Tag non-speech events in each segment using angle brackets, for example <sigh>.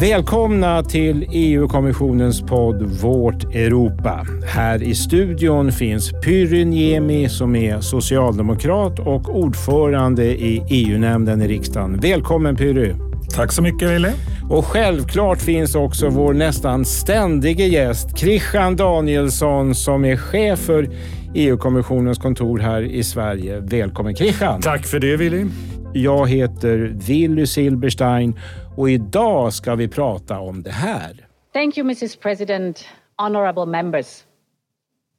Välkomna till EU-kommissionens podd Vårt Europa. Här i studion finns Pyry Niemi som är socialdemokrat och ordförande i EU-nämnden i riksdagen. Välkommen Pyry! Tack så mycket Wille. Och självklart finns också vår nästan ständige gäst Christian Danielsson som är chef för EU-kommissionens kontor här i Sverige. Välkommen Christian! Tack för det Willy. Jag heter Willy Silberstein och idag ska vi prata om det här. Thank you, Mrs. President, honorable members.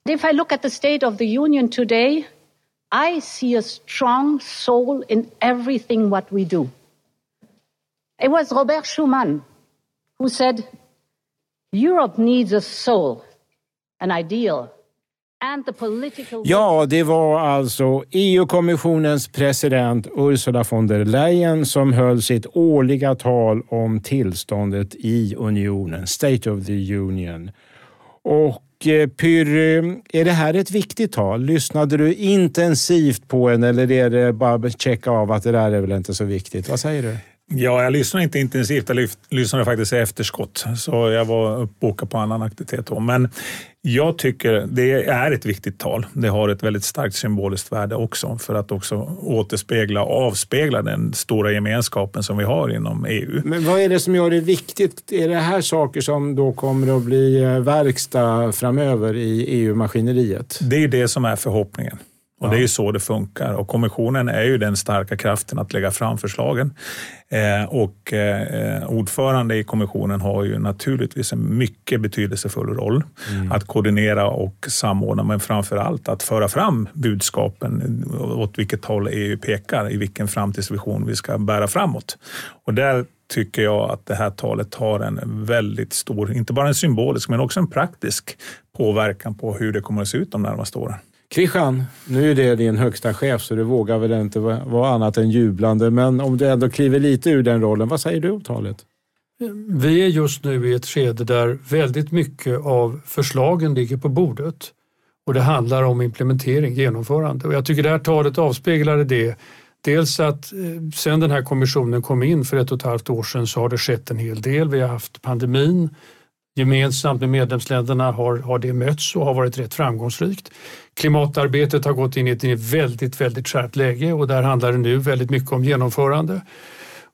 If I look at the state of the Union today, I see a strong soul in everything what we do. It was Robert Schuman who said, Europe needs a soul, an ideal, Ja, det var alltså EU-kommissionens president Ursula von der Leyen som höll sitt årliga tal om tillståndet i unionen, State of the Union. Och eh, Pyry, är det här ett viktigt tal? Lyssnade du intensivt på henne eller är det bara att checka av att det där är väl inte så viktigt? Vad säger du? Ja, jag lyssnade inte intensivt. Jag lyssnade faktiskt i efterskott. Så jag var uppbokad på annan aktivitet då. Men jag tycker det är ett viktigt tal. Det har ett väldigt starkt symboliskt värde också för att också återspegla och avspegla den stora gemenskapen som vi har inom EU. Men vad är det som gör det viktigt? Är det här saker som då kommer att bli eh, verkstad framöver i EU-maskineriet? Det är det som är förhoppningen. Och Det är ju så det funkar och kommissionen är ju den starka kraften att lägga fram förslagen. Eh, och eh, ordförande i kommissionen har ju naturligtvis en mycket betydelsefull roll mm. att koordinera och samordna, men framför allt att föra fram budskapen åt vilket håll EU pekar, i vilken framtidsvision vi ska bära framåt. Och där tycker jag att det här talet har en väldigt stor, inte bara en symbolisk, men också en praktisk påverkan på hur det kommer att se ut de närmaste åren. Christian, nu är det din högsta chef så du vågar väl inte vara annat än jublande. Men om du ändå kliver lite ur den rollen, vad säger du om talet? Vi är just nu i ett skede där väldigt mycket av förslagen ligger på bordet och det handlar om implementering, genomförande. Och jag tycker det här talet avspeglade det. Dels att eh, sen den här kommissionen kom in för ett och ett halvt år sedan så har det skett en hel del. Vi har haft pandemin, Gemensamt med medlemsländerna har, har det mötts och har varit rätt framgångsrikt. Klimatarbetet har gått in i ett väldigt, väldigt skärpt läge och där handlar det nu väldigt mycket om genomförande.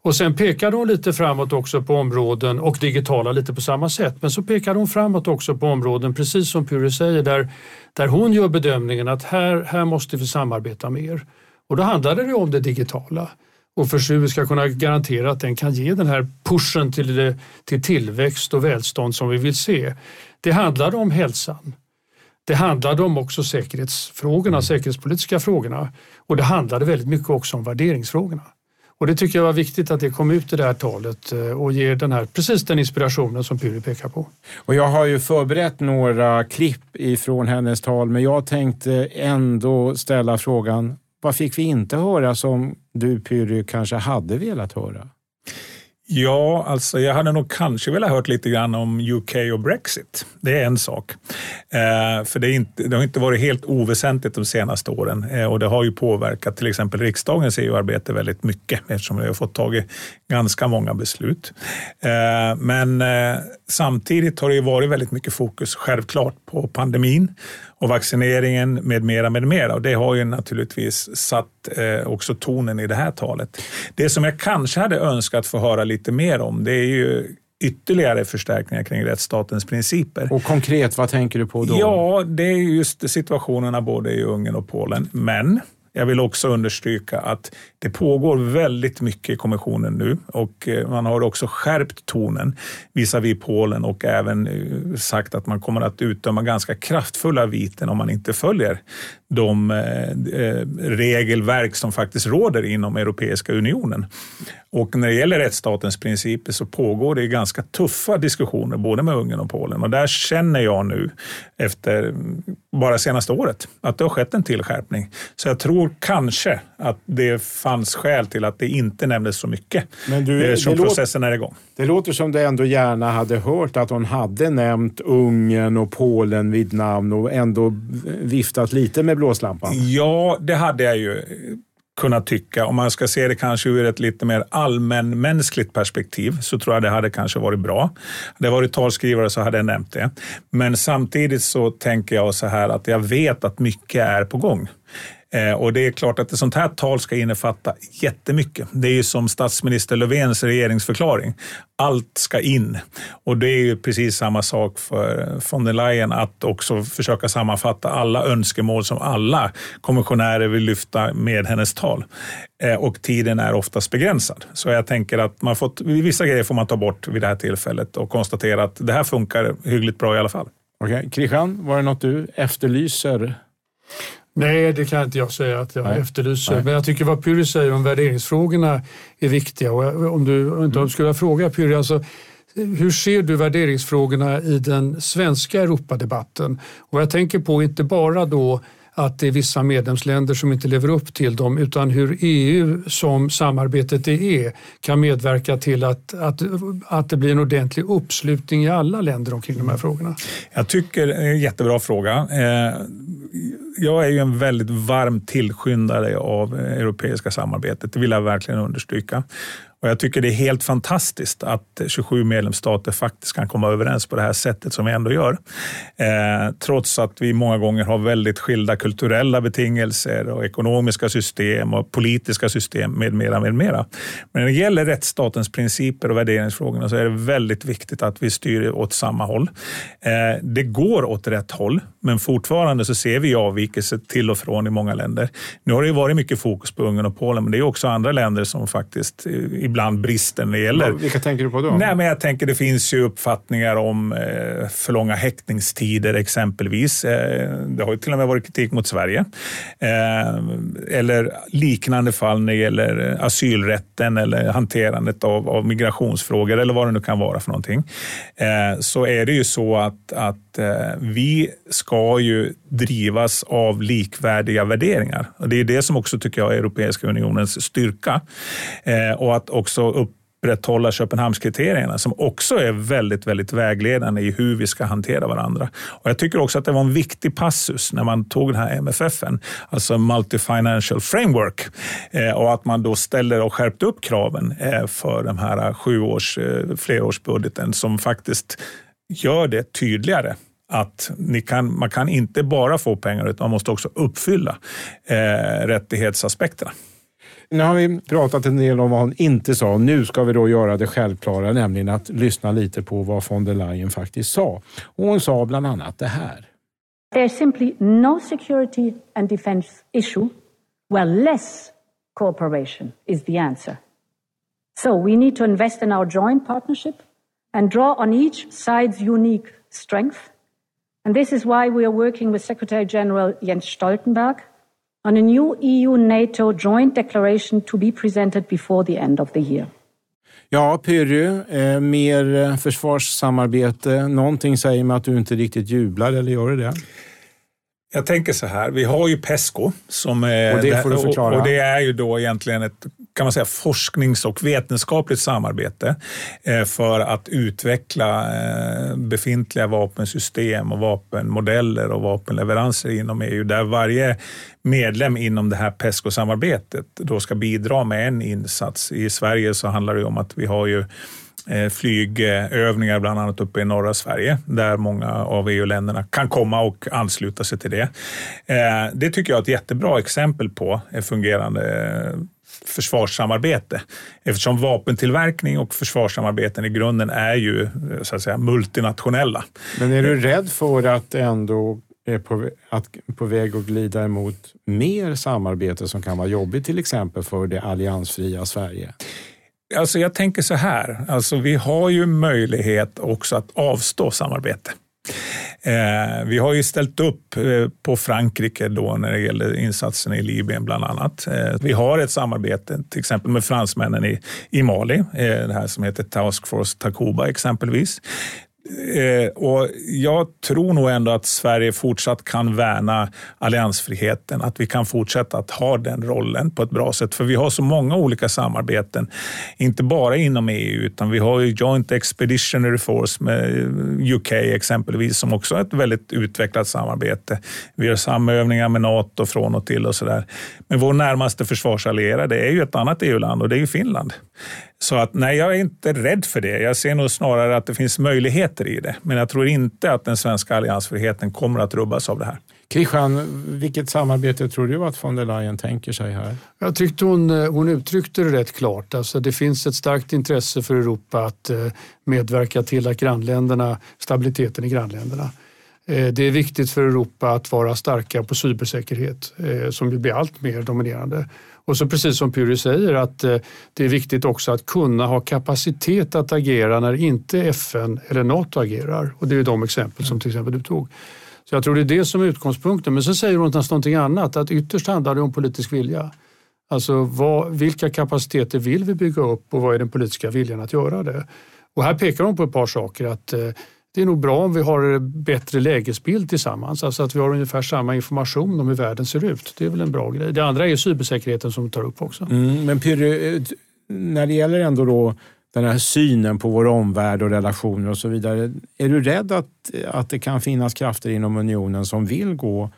Och sen pekade hon lite framåt också på områden och digitala lite på samma sätt. Men så pekade hon framåt också på områden, precis som Pure säger, där, där hon gör bedömningen att här, här måste vi samarbeta mer. Och då handlade det om det digitala och för hur vi ska kunna garantera att den kan ge den här pushen till, till tillväxt och välstånd som vi vill se. Det handlade om hälsan. Det handlade om också säkerhetsfrågorna, säkerhetspolitiska frågorna och det handlade väldigt mycket också om värderingsfrågorna. Och det tycker jag var viktigt att det kom ut i det här talet eh, och ger den här, precis den inspirationen som Pyry pekar på. Och jag har ju förberett några klipp ifrån hennes tal men jag tänkte ändå ställa frågan, vad fick vi inte höra som du Pyry kanske hade velat höra? Ja, alltså jag hade nog kanske velat hört lite grann om UK och Brexit. Det är en sak. Eh, för det, inte, det, har inte varit helt oväsentligt de senaste åren eh, och det har ju påverkat till exempel riksdagens EU-arbete väldigt mycket eftersom vi har fått tag i ganska många beslut. Eh, men eh, samtidigt har det ju varit väldigt mycket fokus, självklart, på pandemin och vaccineringen med mera, med mera. Och det har ju naturligtvis satt eh, också tonen i det här talet. Det som jag kanske hade önskat få höra lite mer om, det är ju ytterligare förstärkningar kring rättsstatens principer. Och konkret, vad tänker du på då? Ja, det är just situationerna både i Ungern och Polen. Men jag vill också understryka att det pågår väldigt mycket i kommissionen nu och eh, man har också skärpt tonen visavi Polen och även eh, sagt att man kommer att utdöma ganska kraftfulla viten om man inte följer de eh, regelverk som faktiskt råder inom Europeiska unionen. Och när det gäller rättsstatens principer så pågår det ganska tuffa diskussioner både med Ungern och Polen och där känner jag nu efter bara senaste året att det har skett en tillskärpning. Så jag tror kanske att det fanns skäl till att det inte nämndes så mycket Men du, eh, som processen är igång. Det låter som du ändå gärna hade hört att hon hade nämnt Ungern och Polen vid namn och ändå viftat lite med blåslampan. Ja, det hade jag ju kunna tycka, om man ska se det kanske ur ett lite mer allmänmänskligt perspektiv, så tror jag det hade kanske varit bra. Hade jag varit talskrivare så hade jag nämnt det. Men samtidigt så tänker jag så här att jag vet att mycket är på gång. Eh, och det är klart att ett sånt här tal ska innefatta jättemycket. Det är ju som statsminister Löfvens regeringsförklaring. Allt ska in. Och det är ju precis samma sak för eh, von der Leyen att också försöka sammanfatta alla önskemål som alla kommissionärer vill lyfta med hennes tal. Eh, och tiden är oftast begränsad. Så jag tänker att man fått, vissa grejer får man ta bort vid det här tillfället och konstatera att det här funkar hyggligt bra i alla fall. Okej, okay. Christian, var det något du efterlyser Nej, det kan inte jag säga att jag Nej. efterlyser. Nej. Men jag tycker vad Pyry säger om värderingsfrågorna är viktiga. Och om du inte mm. skulle fråga Pyry, alltså, hur ser du värderingsfrågorna i den svenska Europadebatten? Och jag tänker på inte bara då att det är vissa medlemsländer som inte lever upp till dem utan hur EU som samarbetet det är kan medverka till att, att, att det blir en ordentlig uppslutning i alla länder omkring de här frågorna. Jag tycker det är en jättebra fråga. Eh, jag är ju en väldigt varm tillskyndare av eh, europeiska samarbetet, det vill jag verkligen understryka. Och jag tycker det är helt fantastiskt att 27 medlemsstater faktiskt kan komma överens på det här sättet som vi ändå gör. Eh, trots att vi många gånger har väldigt skilda kulturella betingelser och ekonomiska system och politiska system med mera. Med mera. Men när det gäller rättsstatens principer och värderingsfrågorna så är det väldigt viktigt att vi styr åt samma håll. Eh, det går åt rätt håll, men fortfarande så ser vi avvikelser till och från i många länder. Nu har det varit mycket fokus på Ungern och Polen, men det är också andra länder som faktiskt eh, ibland brister när det gäller... Vilka tänker du på då? Nej, men jag tänker det finns ju uppfattningar om eh, för långa häktningstider exempelvis. Eh, det har ju till och med varit kritik mot Sverige. Eh, eller liknande fall när det gäller asylrätten eller hanterandet av, av migrationsfrågor eller vad det nu kan vara för någonting. Så är det ju så att, att Eh, vi ska ju drivas av likvärdiga värderingar. Och det är det som också tycker jag är Europeiska unionens styrka. Eh, och att också upprätthålla Köpenhamnskriterierna som också är väldigt, väldigt vägledande i hur vi ska hantera varandra. Och jag tycker också att det var en viktig passus när man tog den här MFFen, alltså Multi-Financial Framework, eh, och att man då ställer och skärpte upp kraven eh, för den här sjuårs, eh, flerårsbudgeten som faktiskt gör det tydligare att ni kan, man kan inte bara få pengar utan man måste också uppfylla eh, rättighetsaspekterna. Nu har vi pratat en del om vad hon inte sa. Nu ska vi då göra det självklara, nämligen att lyssna lite på vad von der Leyen faktiskt sa. Och hon sa bland annat det här. There's simply no security and defense issue where less cooperation is the answer. So we need to invest in our joint partnership and draw on each side's unique strength. And this is why we are working with Secretary General Jens Stoltenberg on a new EU-NATO joint declaration to be presented before the end of the year. Ja, Pyrrhy, eh, mer eh, försvarssamarbete. Någonting säger mig att du inte riktigt jublar, eller gör du det? Jag tänker så här, vi har ju Pesco. Som är, och det får du förklara. Och, och det är ju då egentligen ett kan man säga, forsknings och vetenskapligt samarbete eh, för att utveckla eh, befintliga vapensystem och vapenmodeller och vapenleveranser inom EU där varje medlem inom det här PESCO-samarbetet då ska bidra med en insats. I Sverige så handlar det om att vi har ju eh, flygövningar, bland annat uppe i norra Sverige, där många av EU-länderna kan komma och ansluta sig till det. Det tycker jag är ett jättebra exempel på en fungerande försvarssamarbete. Eftersom vapentillverkning och försvarssamarbeten i grunden är ju så att säga, multinationella. Men är du rädd för att ändå är på, att, på väg att glida emot mer samarbete som kan vara jobbigt, till exempel för det alliansfria Sverige? Alltså jag tänker så här, alltså vi har ju möjlighet också att avstå samarbete. Eh, vi har ju ställt upp eh, på Frankrike då när det gäller insatserna i Libyen bland annat. Eh, vi har ett samarbete till exempel med fransmännen i, i Mali, eh, det här som heter Task Force Takuba exempelvis. Eh, och jag tror nog ändå att Sverige fortsatt kan värna alliansfriheten, att vi kan fortsätta att ha den rollen på ett bra sätt. För vi har så många olika samarbeten, inte bara inom EU, utan vi har ju Joint Expeditionary Force med eh, UK exempelvis, som också är ett väldigt utvecklat samarbete. Vi har samövningar med NATO från och till och sådär. Men vår närmaste försvarsallierade är ju ett annat EU-land och det är ju Finland. Så att nej, jag är inte rädd för det. Jag ser nog snarare att det finns möjligheter i det. Men jag tror inte att den svenska alliansfriheten kommer att rubbas av det här. Christian, vilket samarbete tror du att von der Leyen tänker sig här? Jag tyckte hon, eh, hon uttryckte det rätt klart. Alltså det finns ett starkt intresse för Europa att eh, medverka till att grannländerna, stabiliteten i grannländerna. Eh, det är viktigt för Europa att vara starka på cybersäkerhet som ju blir allt mer dominerande. Och så precis som Puri säger att eh, det är viktigt också att kunna ha kapacitet att agera när inte FN eller NATO agerar. Och det är de exempel som till exempel du tog. Så jag tror det är det som är utgångspunkten. Men så säger hon någonting annat, att ytterst handlar det om politisk vilja. Alltså vad, vilka kapaciteter vill vi bygga upp och vad är den politiska viljan att göra det? Och här pekar hon på ett par saker. att eh, det är nog bra om vi har bättre lägesbild tillsammans, alltså att vi har ungefär samma information om hur världen ser ut. Det är väl en bra grej. Det andra är cybersäkerheten som du tar upp också. Mm, men Pyrre, eh, när det gäller ändå då den här synen på vår omvärld och relationer och så vidare. Är du rädd att, att det kan finnas krafter inom unionen som vill gå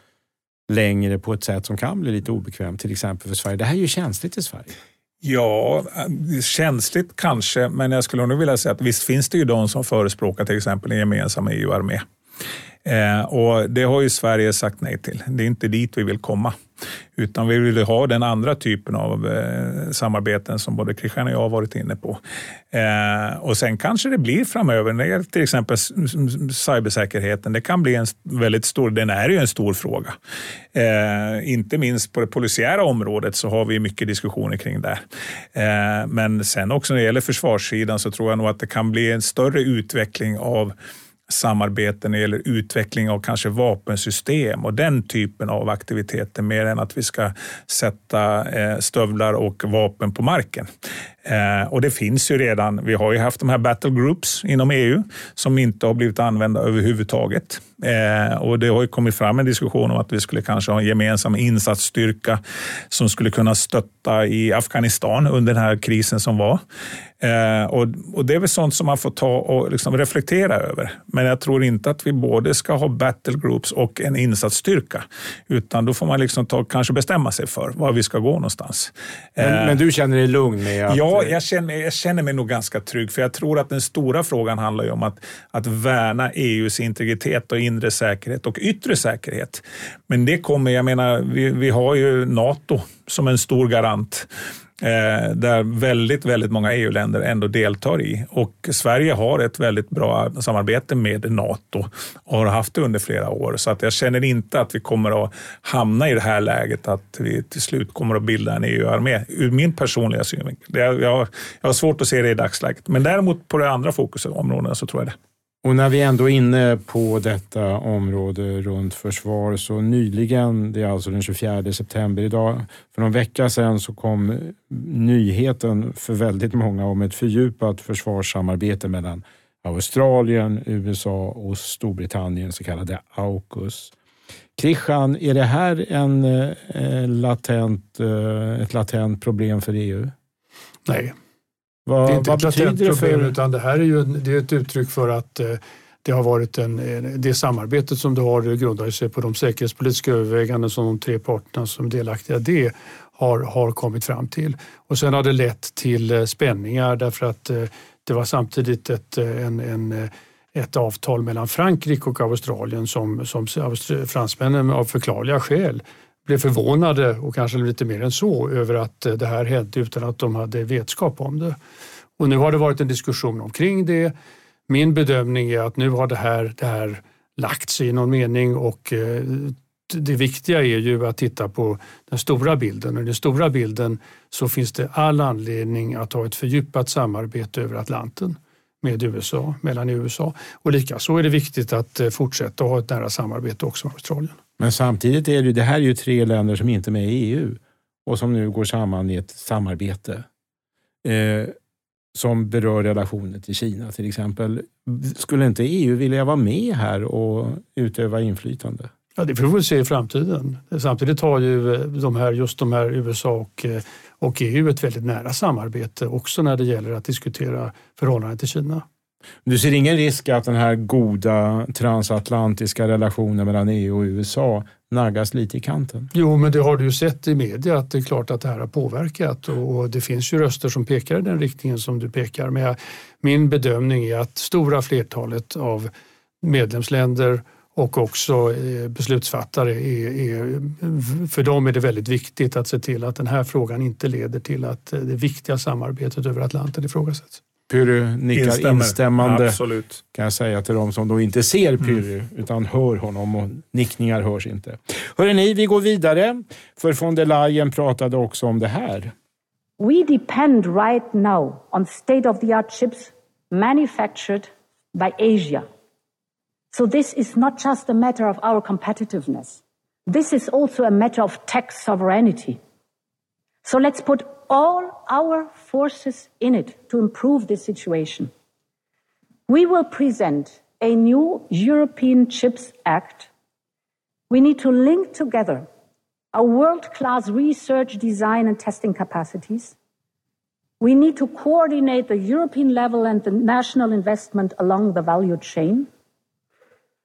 längre på ett sätt som kan bli lite obekvämt, till exempel för Sverige? Det här är ju känsligt i Sverige. Ja, känsligt kanske, men jag skulle nog vilja säga att visst finns det ju de som förespråkar till exempel en gemensam EU-armé. Eh, och det har ju Sverige sagt nej till. Det är inte dit vi vill komma. Utan vi vill ha den andra typen av eh, samarbeten som både Christian och jag har varit inne på. Eh, och sen kanske det blir framöver, när det till exempel cybersäkerheten, det kan bli en väldigt stor, den är ju en stor fråga. Eh, inte minst på det polisiära området så har vi mycket diskussioner kring det. Eh, men sen också när det gäller försvarssidan så tror jag nog att det kan bli en större utveckling av samarbete när det gäller utveckling av kanske vapensystem och den typen av aktiviteter mer än att vi ska sätta eh, stövlar och vapen på marken. Eh, och det finns ju redan, vi har ju haft de här battle groups inom EU som inte har blivit använda överhuvudtaget. Eh, och det har ju kommit fram en diskussion om att vi skulle kanske ha en gemensam insatsstyrka som skulle kunna stötta i Afghanistan under den här krisen som var. Eh, och, och, Det är väl sånt som man får ta och liksom reflektera över. Men jag tror inte att vi både ska ha battle groups och en insatsstyrka. Utan då får man liksom ta, kanske bestämma sig för var vi ska gå någonstans. Men, eh, men du känner dig lugn med att... Ja, jag känner, jag känner mig nog ganska trygg. För jag tror att den stora frågan handlar om att, att värna EUs integritet och inre säkerhet och yttre säkerhet. Men det kommer, jag menar, vi, vi har ju NATO som en stor garant eh, där väldigt, väldigt många EU-länder ändå deltar i. Och Sverige har ett väldigt bra samarbete med NATO och har haft det under flera år. Så att jag känner inte att vi kommer att hamna i det här läget att vi till slut kommer att bilda en EU-armé, ur min personliga synvinkel. Jag, jag, jag har svårt att se det i dagsläget. Men däremot på de andra fokusområdena så tror jag det. Och när vi ändå är inne på detta område runt försvar så nyligen, det är alltså den 24 september idag, för någon vecka sedan så kom nyheten för väldigt många om ett fördjupat försvarssamarbete mellan Australien, USA och Storbritannien, så kallade AUKUS. Christian, är det här en, eh, latent, eh, ett latent problem för EU? Nej, vad, det är inte ett latent problem utan det här är ju det är ett uttryck för att eh, det har varit en, det samarbetet som du har grundar sig på de säkerhetspolitiska överväganden som de tre parterna som är delaktiga i det har, har kommit fram till. Och sen har det lett till eh, spänningar därför att eh, det var samtidigt ett, en, en ett avtal mellan Frankrike och Australien som, som fransmännen av förklarliga skäl blev förvånade och kanske lite mer än så över att eh, det här hände utan att de hade vetskap om det. Och nu har det varit en diskussion omkring det. Min bedömning är att nu har det här, det här lagt sig i någon mening och eh, det viktiga är ju att titta på den stora bilden. Och I den stora bilden så finns det all anledning att ha ett fördjupat samarbete över Atlanten med USA, mellan USA. Och likaså är det viktigt att eh, fortsätta ha ett nära samarbete också med Australien. Men samtidigt är det, det här är ju tre länder som inte är med i EU och som nu går samman i ett samarbete. Eh, som berör relationer till Kina till exempel. Skulle inte EU vilja vara med här och utöva inflytande? Ja, det får vi se i framtiden. Samtidigt har ju eh, de här, just de här USA och, eh, och EU ett väldigt nära samarbete också när det gäller att diskutera förhållandet till Kina. Du ser ingen risk att den här goda transatlantiska relationen mellan EU och USA naggas lite i kanten? Jo, men det har du ju sett i media att det är klart att det här har påverkat och det finns ju röster som pekar i den riktningen som du pekar. Men min bedömning är att stora flertalet av medlemsländer och också eh, beslutsfattare, är, är, för dem är det väldigt viktigt att se till att den här frågan inte leder till att eh, det viktiga samarbetet över Atlanten ifrågasätts. Pyry nickar Instämmer. instämmande Absolut. kan jag säga till de som då inte ser Pyry mm. utan hör honom och nickningar hörs inte. Hörrni, vi går vidare för von der Leyen pratade också om det här. We depend right now on state of the art chips manufactured by Asia. So this is not just a matter of our competitiveness. This is also a matter of tech sovereignty. So let's put all our forces in it to improve this situation. We will present a new European Chips Act. We need to link together our world class research, design, and testing capacities. We need to coordinate the European level and the national investment along the value chain.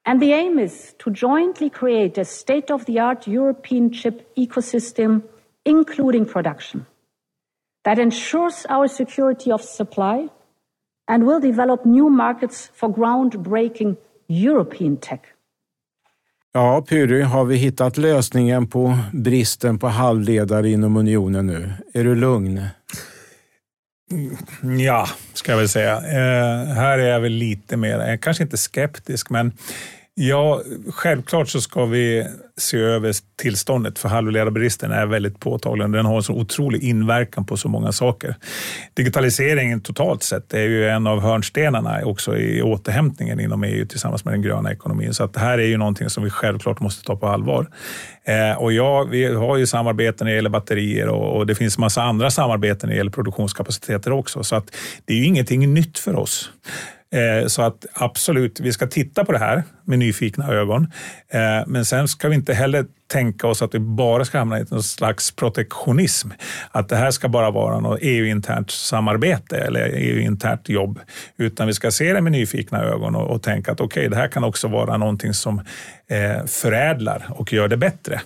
And the aim is to jointly create a state of the art European chip ecosystem, including production that ensures our security of supply and will develop new markets for groundbreaking European tech. Ja, Pyry, har vi hittat lösningen på bristen på halvledare inom unionen nu? Är du lugn? Ja, ska jag väl säga. Eh, här är jag väl lite mer, kanske inte skeptisk, men Ja, självklart så ska vi se över tillståndet för halvledarbristen är väldigt påtaglig. Den har en så otrolig inverkan på så många saker. Digitaliseringen totalt sett är ju en av hörnstenarna också i återhämtningen inom EU tillsammans med den gröna ekonomin. Så att det här är ju någonting som vi självklart måste ta på allvar. Eh, och ja, vi har ju samarbeten när det gäller batterier och, och det finns massa andra samarbeten när det gäller produktionskapaciteter också. Så att det är ju ingenting nytt för oss. Eh, så att absolut, vi ska titta på det här med nyfikna ögon. Eh, men sen ska vi inte heller tänka oss att vi bara ska hamna i någon slags protektionism. Att det här ska bara vara något EU-internt samarbete eller EU-internt jobb. Utan vi ska se det med nyfikna ögon och, och tänka att okej, okay, det här kan också vara någonting som eh, förädlar och gör det bättre.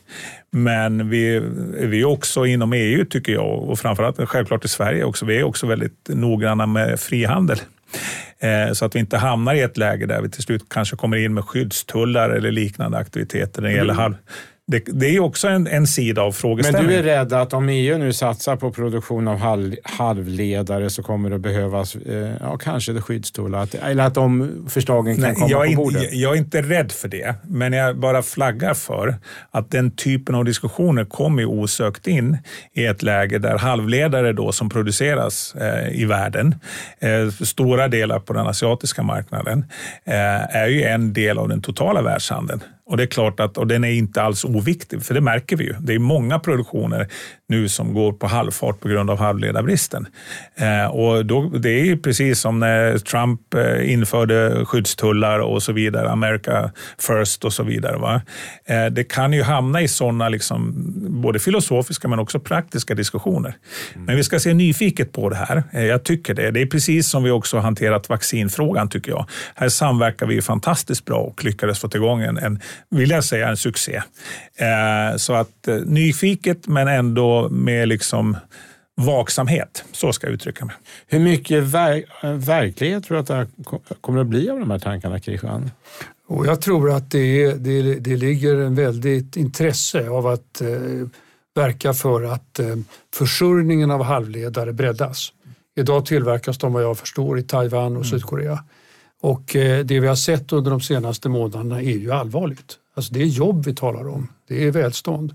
Men vi, vi är också inom EU tycker jag och framförallt självklart i Sverige också. Vi är också väldigt noggranna med frihandel. Eh, så att vi inte hamnar i ett läge där vi till slut kanske kommer in med skyddstullar eller liknande aktiviteter när det gäller halv, det, det är också en, en sida av frågeställningen. Men du är rädd att om EU nu satsar på produktion av halv, halvledare så kommer det behövas eh, ja, kanske det skyddstullar, eller att de förslagen kan Nej, komma jag på bordet? Inte, jag är inte rädd för det, men jag bara flaggar för att den typen av diskussioner kommer osökt in i ett läge där halvledare då som produceras eh, i världen, eh, stora delar på den asiatiska marknaden, eh, är ju en del av den totala världshandeln. Och det är klart att och den är inte alls oviktig, för det märker vi ju. Det är många produktioner nu som går på halvfart på grund av halvledarbristen. Eh, och då, det är ju precis som när Trump eh, införde skyddstullar och så vidare, America first och så vidare. Va? Eh, det kan ju hamna i sådana liksom, både filosofiska men också praktiska diskussioner. Mm. Men vi ska se nyfiket på det här. Eh, jag tycker det. Det är precis som vi också har hanterat vaccinfrågan tycker jag. Här samverkar vi fantastiskt bra och lyckades få igång en, en vill jag säga, en succé. Eh, så att eh, nyfiket men ändå med liksom vaksamhet. Så ska jag uttrycka mig. Hur mycket ver verklighet tror du att det kommer att bli av de här tankarna, Christian? Och jag tror att det, det, det ligger en väldigt intresse av att eh, verka för att eh, försörjningen av halvledare breddas. Idag tillverkas de vad jag förstår i Taiwan och mm. Sydkorea. Och eh, det vi har sett under de senaste månaderna är ju allvarligt. Alltså det är jobb vi talar om, det är välstånd.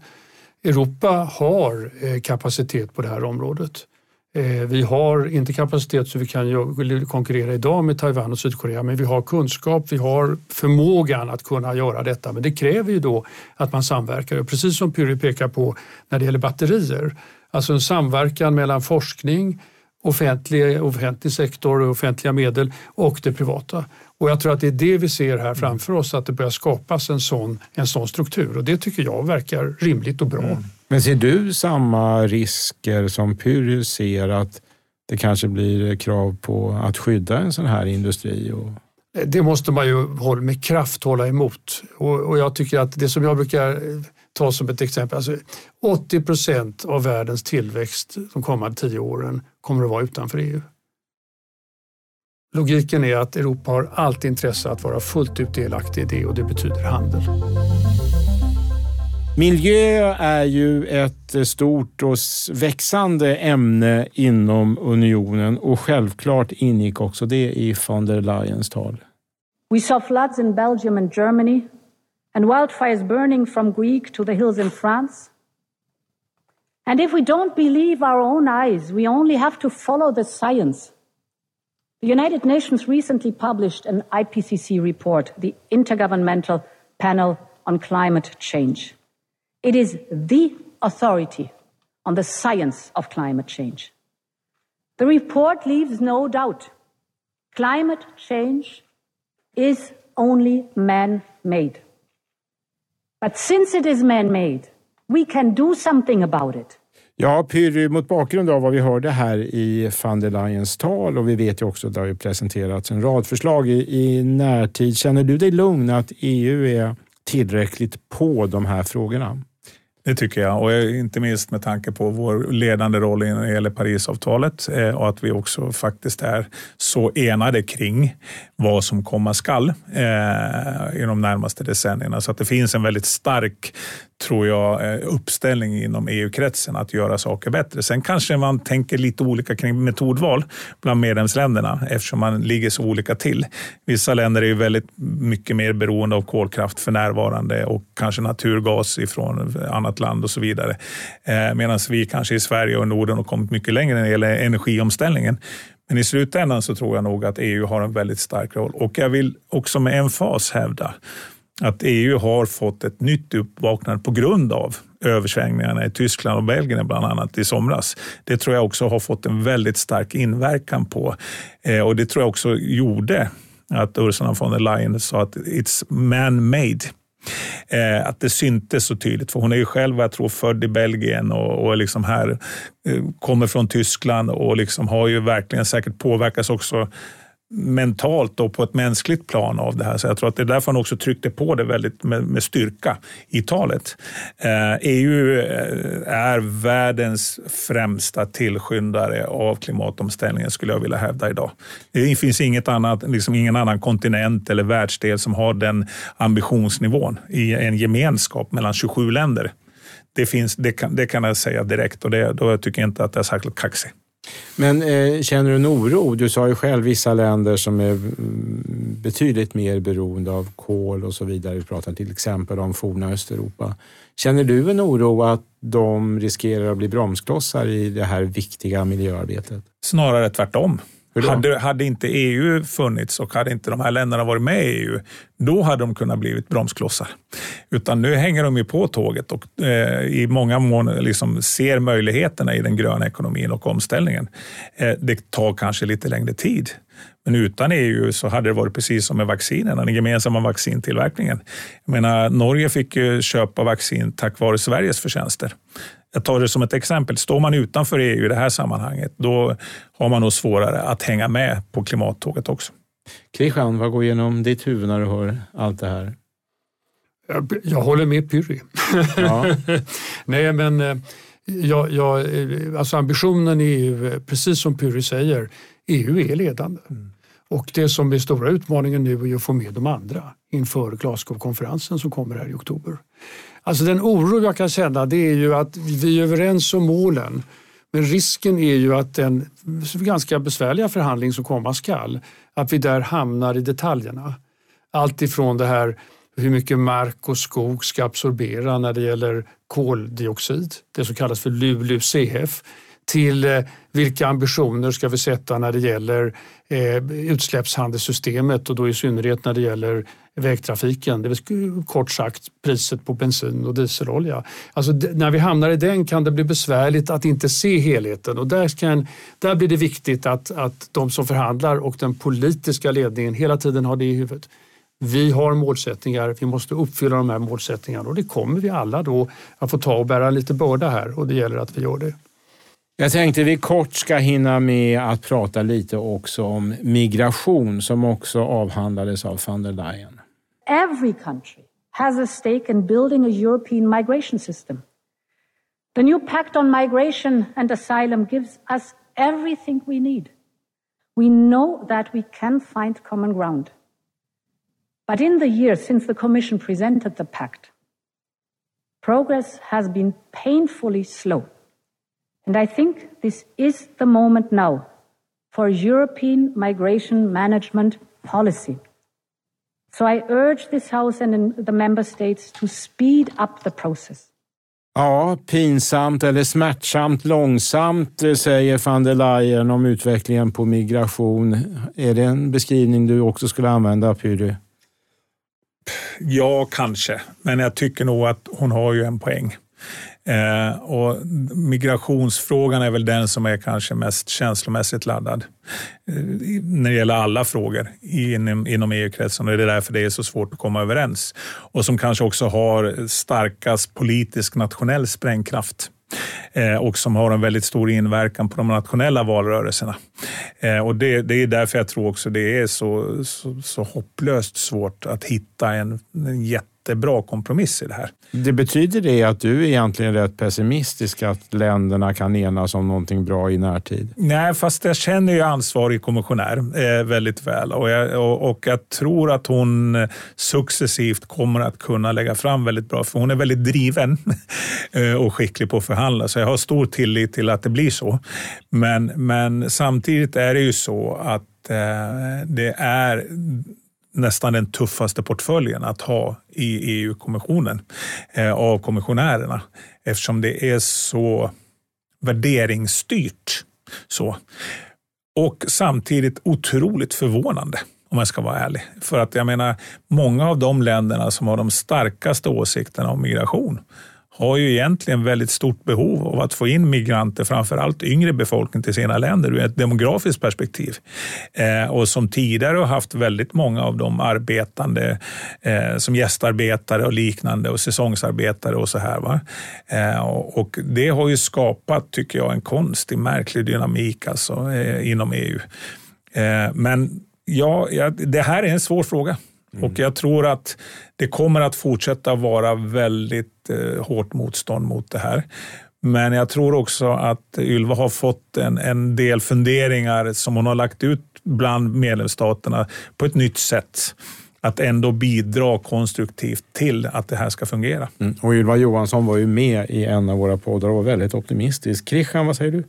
Europa har eh, kapacitet på det här området. Eh, vi har inte kapacitet så vi kan konkurrera idag med Taiwan och Sydkorea men vi har kunskap, vi har förmågan att kunna göra detta. Men det kräver ju då att man samverkar. precis som Pyry pekar på när det gäller batterier, alltså en samverkan mellan forskning offentlig, offentlig sektor och offentliga medel och det privata. Och jag tror att det är det vi ser här framför oss, att det börjar skapas en sån, en sån struktur och det tycker jag verkar rimligt och bra. Mm. Men ser du samma risker som Pyrrhus ser att det kanske blir krav på att skydda en sån här industri? Och... Det måste man ju med kraft hålla emot och, och jag tycker att det som jag brukar ta som ett exempel, alltså 80 procent av världens tillväxt de kommande tio åren kommer att vara utanför EU. Logiken är att Europa har allt intresse att vara fullt ut delaktig i det och det betyder handel. Miljö är ju ett stort och växande ämne inom unionen och självklart ingick också det i von der Leyens tal. We saw floods in Belgium and Germany and wildfires burning from Greek to the hills in France. And if we don't believe our own eyes, we only have to follow the science. The United Nations recently published an IPCC report, the Intergovernmental Panel on Climate Change. It is the authority on the science of climate change. The report leaves no doubt climate change is only man made. But since it is man made, we can do something about it. Ja, Pyry, mot bakgrund av vad vi hörde här i van der Leyens tal och vi vet ju också att det har presenterats en rad förslag i, i närtid. Känner du dig lugn att EU är tillräckligt på de här frågorna? Det tycker jag och inte minst med tanke på vår ledande roll när det gäller Parisavtalet eh, och att vi också faktiskt är så enade kring vad som komma skall eh, i de närmaste decennierna. Så att det finns en väldigt stark tror jag, eh, uppställning inom EU-kretsen att göra saker bättre. Sen kanske man tänker lite olika kring metodval bland medlemsländerna eftersom man ligger så olika till. Vissa länder är ju väldigt mycket mer beroende av kolkraft för närvarande och kanske naturgas ifrån annat land och så vidare. Eh, Medan vi kanske i Sverige och Norden har kommit mycket längre när det gäller energiomställningen. Men i slutändan så tror jag nog att EU har en väldigt stark roll och jag vill också med en fas hävda att EU har fått ett nytt uppvaknande på grund av översvängningarna i Tyskland och Belgien bland annat i somras. Det tror jag också har fått en väldigt stark inverkan på eh, och det tror jag också gjorde att Ursula von der Leyen sa att it's man-made. Eh, att det syntes så tydligt, för hon är ju själv jag tror, född i Belgien och, och liksom här eh, kommer från Tyskland och liksom har ju verkligen säkert påverkats också mentalt och på ett mänskligt plan av det här. Så jag tror att det är därför han också tryckte på det väldigt med, med styrka i talet. Eh, EU eh, är världens främsta tillskyndare av klimatomställningen skulle jag vilja hävda idag. Det finns inget annat, liksom ingen annan kontinent eller världsdel som har den ambitionsnivån i en gemenskap mellan 27 länder. Det, finns, det, kan, det kan jag säga direkt och det, då tycker jag inte att det är särskilt kaxigt. Men eh, känner du en oro? Du sa ju själv vissa länder som är mm, betydligt mer beroende av kol och så vidare. Vi pratar till exempel om forna Östeuropa. Känner du en oro att de riskerar att bli bromsklossar i det här viktiga miljöarbetet? Snarare tvärtom. Hade, hade inte EU funnits och hade inte de här länderna varit med i EU, då hade de kunnat blivit bromsklossar. Utan nu hänger de ju på tåget och eh, i många mån liksom ser möjligheterna i den gröna ekonomin och omställningen. Eh, det tar kanske lite längre tid. Men utan EU så hade det varit precis som med vaccinerna, den gemensamma vaccintillverkningen. Jag menar, Norge fick ju köpa vaccin tack vare Sveriges förtjänster. Jag tar det som ett exempel. Står man utanför EU i det här sammanhanget, då har man nog svårare att hänga med på klimattåget också. Krishan, vad går igenom ditt huvud när du hör allt det här? Jag, jag håller med Pyry. Ja. <laughs> Nej, men eh, jag, jag, eh, alltså ambitionen är ju, precis som Pyry säger, EU är ledande. Mm. Och det som är stora utmaningen nu är att få med de andra inför Glasgow-konferensen som kommer här i oktober. Alltså den oro jag kan känna det är ju att vi är överens om målen men risken är ju att den ganska besvärliga förhandling som komma skall, att vi där hamnar i detaljerna. Allt ifrån det här hur mycket mark och skog ska absorbera när det gäller koldioxid, det som kallas för LULUCF, till eh, vilka ambitioner ska vi sätta när det gäller eh, utsläppshandelssystemet och då i synnerhet när det gäller vägtrafiken. Det vill kort sagt priset på bensin och dieselolja. Alltså, när vi hamnar i den kan det bli besvärligt att inte se helheten och där, kan, där blir det viktigt att, att de som förhandlar och den politiska ledningen hela tiden har det i huvudet. Vi har målsättningar, vi måste uppfylla de här målsättningarna och det kommer vi alla då att få ta och bära lite börda här och det gäller att vi gör det. Jag tänkte vi kort ska hinna med att prata lite också om migration som också avhandlades av van der Leyen. Every country has a stake in building a European migration system. The new pact on migration and asylum gives us everything we need. We know that we can find common ground. But in the years since the Commission presented the pact, progress has been painfully slow. And I think this is the moment now for European migration management policy. So I urge this House and the Member States to speed up the process. Ja, pinsamt eller smärtsamt långsamt eh, säger van der Leyen om utvecklingen på migration. Är det en beskrivning du också skulle använda, Pyry? Ja, kanske. Men jag tycker nog att hon har ju en poäng. Eh, och migrationsfrågan är väl den som är kanske mest känslomässigt laddad eh, när det gäller alla frågor inom, inom EU-kretsen och det är därför det är så svårt att komma överens. Och som kanske också har starkast politisk nationell sprängkraft eh, och som har en väldigt stor inverkan på de nationella valrörelserna. Eh, och det, det, är därför jag tror också det är så, så, så hopplöst svårt att hitta en, en jätte jättebra kompromiss i det här. Det betyder det att du är egentligen rätt pessimistisk att länderna kan enas om någonting bra i närtid? Nej, fast jag känner ju ansvarig kommissionär eh, väldigt väl och jag, och, och jag tror att hon successivt kommer att kunna lägga fram väldigt bra, för hon är väldigt driven <laughs> eh, och skicklig på att förhandla, så jag har stor tillit till att det blir så. Men, men samtidigt är det ju så att eh, det är nästan den tuffaste portföljen att ha i EU-kommissionen eh, av kommissionärerna eftersom det är så värderingsstyrt. Så. Och samtidigt otroligt förvånande om jag ska vara ärlig. För att jag menar, många av de länderna som har de starkaste åsikterna om migration har ju egentligen väldigt stort behov av att få in migranter, framför allt yngre befolkning till sina länder ur ett demografiskt perspektiv. Eh, och som tidigare har haft väldigt många av de arbetande eh, som gästarbetare och liknande och säsongsarbetare och så här. Va? Eh, och det har ju skapat, tycker jag, en konstig, märklig dynamik alltså, eh, inom EU. Eh, men ja, ja, det här är en svår fråga. Mm. Och jag tror att det kommer att fortsätta vara väldigt eh, hårt motstånd mot det här. Men jag tror också att Ylva har fått en, en del funderingar som hon har lagt ut bland medlemsstaterna på ett nytt sätt att ändå bidra konstruktivt till att det här ska fungera. Mm. Och Ylva Johansson var ju med i en av våra poddar och var väldigt optimistisk. Christian, vad säger du?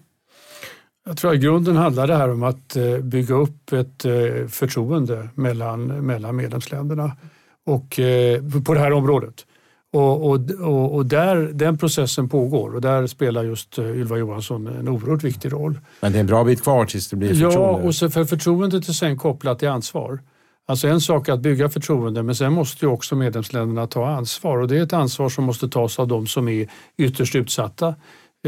Jag tror att i grunden handlar det här om att eh, bygga upp ett eh, förtroende mellan, mellan medlemsländerna och, eh, på det här området. Och, och, och, där, den processen pågår och där spelar just Ylva Johansson en oerhört viktig roll. Men det är en bra bit kvar tills det blir förtroende. Ja, och så för förtroendet är sen kopplat till ansvar. Alltså en sak är att bygga förtroende men sen måste ju också medlemsländerna ta ansvar och det är ett ansvar som måste tas av de som är ytterst utsatta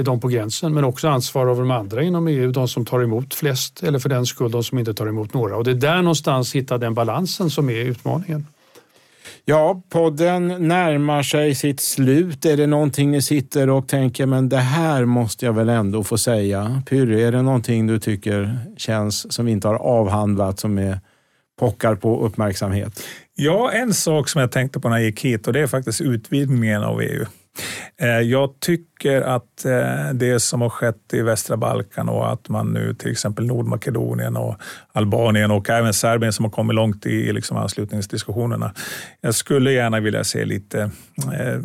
de på gränsen, men också ansvar av de andra inom EU, de som tar emot flest eller för den skull de som inte tar emot några. Och det är där någonstans hitta den balansen som är utmaningen. Ja, podden närmar sig sitt slut. Är det någonting ni sitter och tänker, men det här måste jag väl ändå få säga? Pyrre, är det någonting du tycker känns som vi inte har avhandlat, som är, pockar på uppmärksamhet? Ja, en sak som jag tänkte på när jag gick hit och det är faktiskt utvidgningen av EU. Eh, jag tycker att eh, det som har skett i västra Balkan och att man nu till exempel Nordmakedonien och Albanien och även Serbien som har kommit långt i liksom anslutningsdiskussionerna. Jag skulle gärna vilja se lite eh,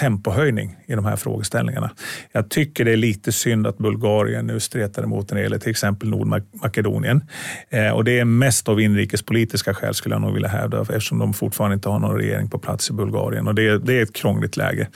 tempohöjning i de här frågeställningarna. Jag tycker det är lite synd att Bulgarien nu stretar emot när det gäller till exempel Nordmakedonien. Eh, och det är mest av inrikespolitiska skäl skulle jag nog vilja hävda eftersom de fortfarande inte har någon regering på plats i Bulgarien och det, det är ett krångligt läge.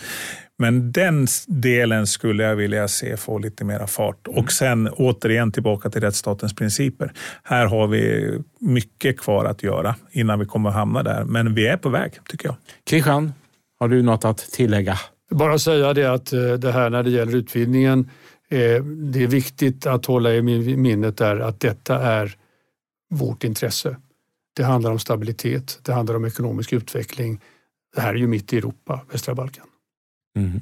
Men den delen skulle jag vilja se få lite mera fart. Och mm. sen återigen tillbaka till rättsstatens principer. Här har vi mycket kvar att göra innan vi kommer att hamna där. Men vi är på väg, tycker jag. Christian, har du något att tillägga? Bara säga det att eh, det här när det gäller utvidgningen, eh, det är viktigt att hålla i minnet där att detta är vårt intresse. Det handlar om stabilitet, det handlar om ekonomisk utveckling. Det här är ju mitt i Europa, västra Balkan. Mm.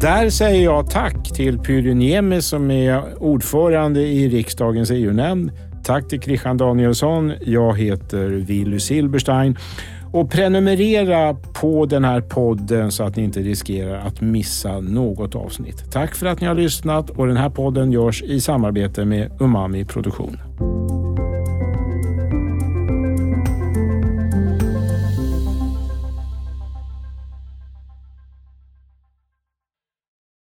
Där säger jag tack till Pyry Niemi som är ordförande i riksdagens EU-nämnd. Tack till Christian Danielsson. Jag heter Willy Silberstein. Och prenumerera på den här podden så att ni inte riskerar att missa något avsnitt. Tack för att ni har lyssnat och den här podden görs i samarbete med Umami Produktion.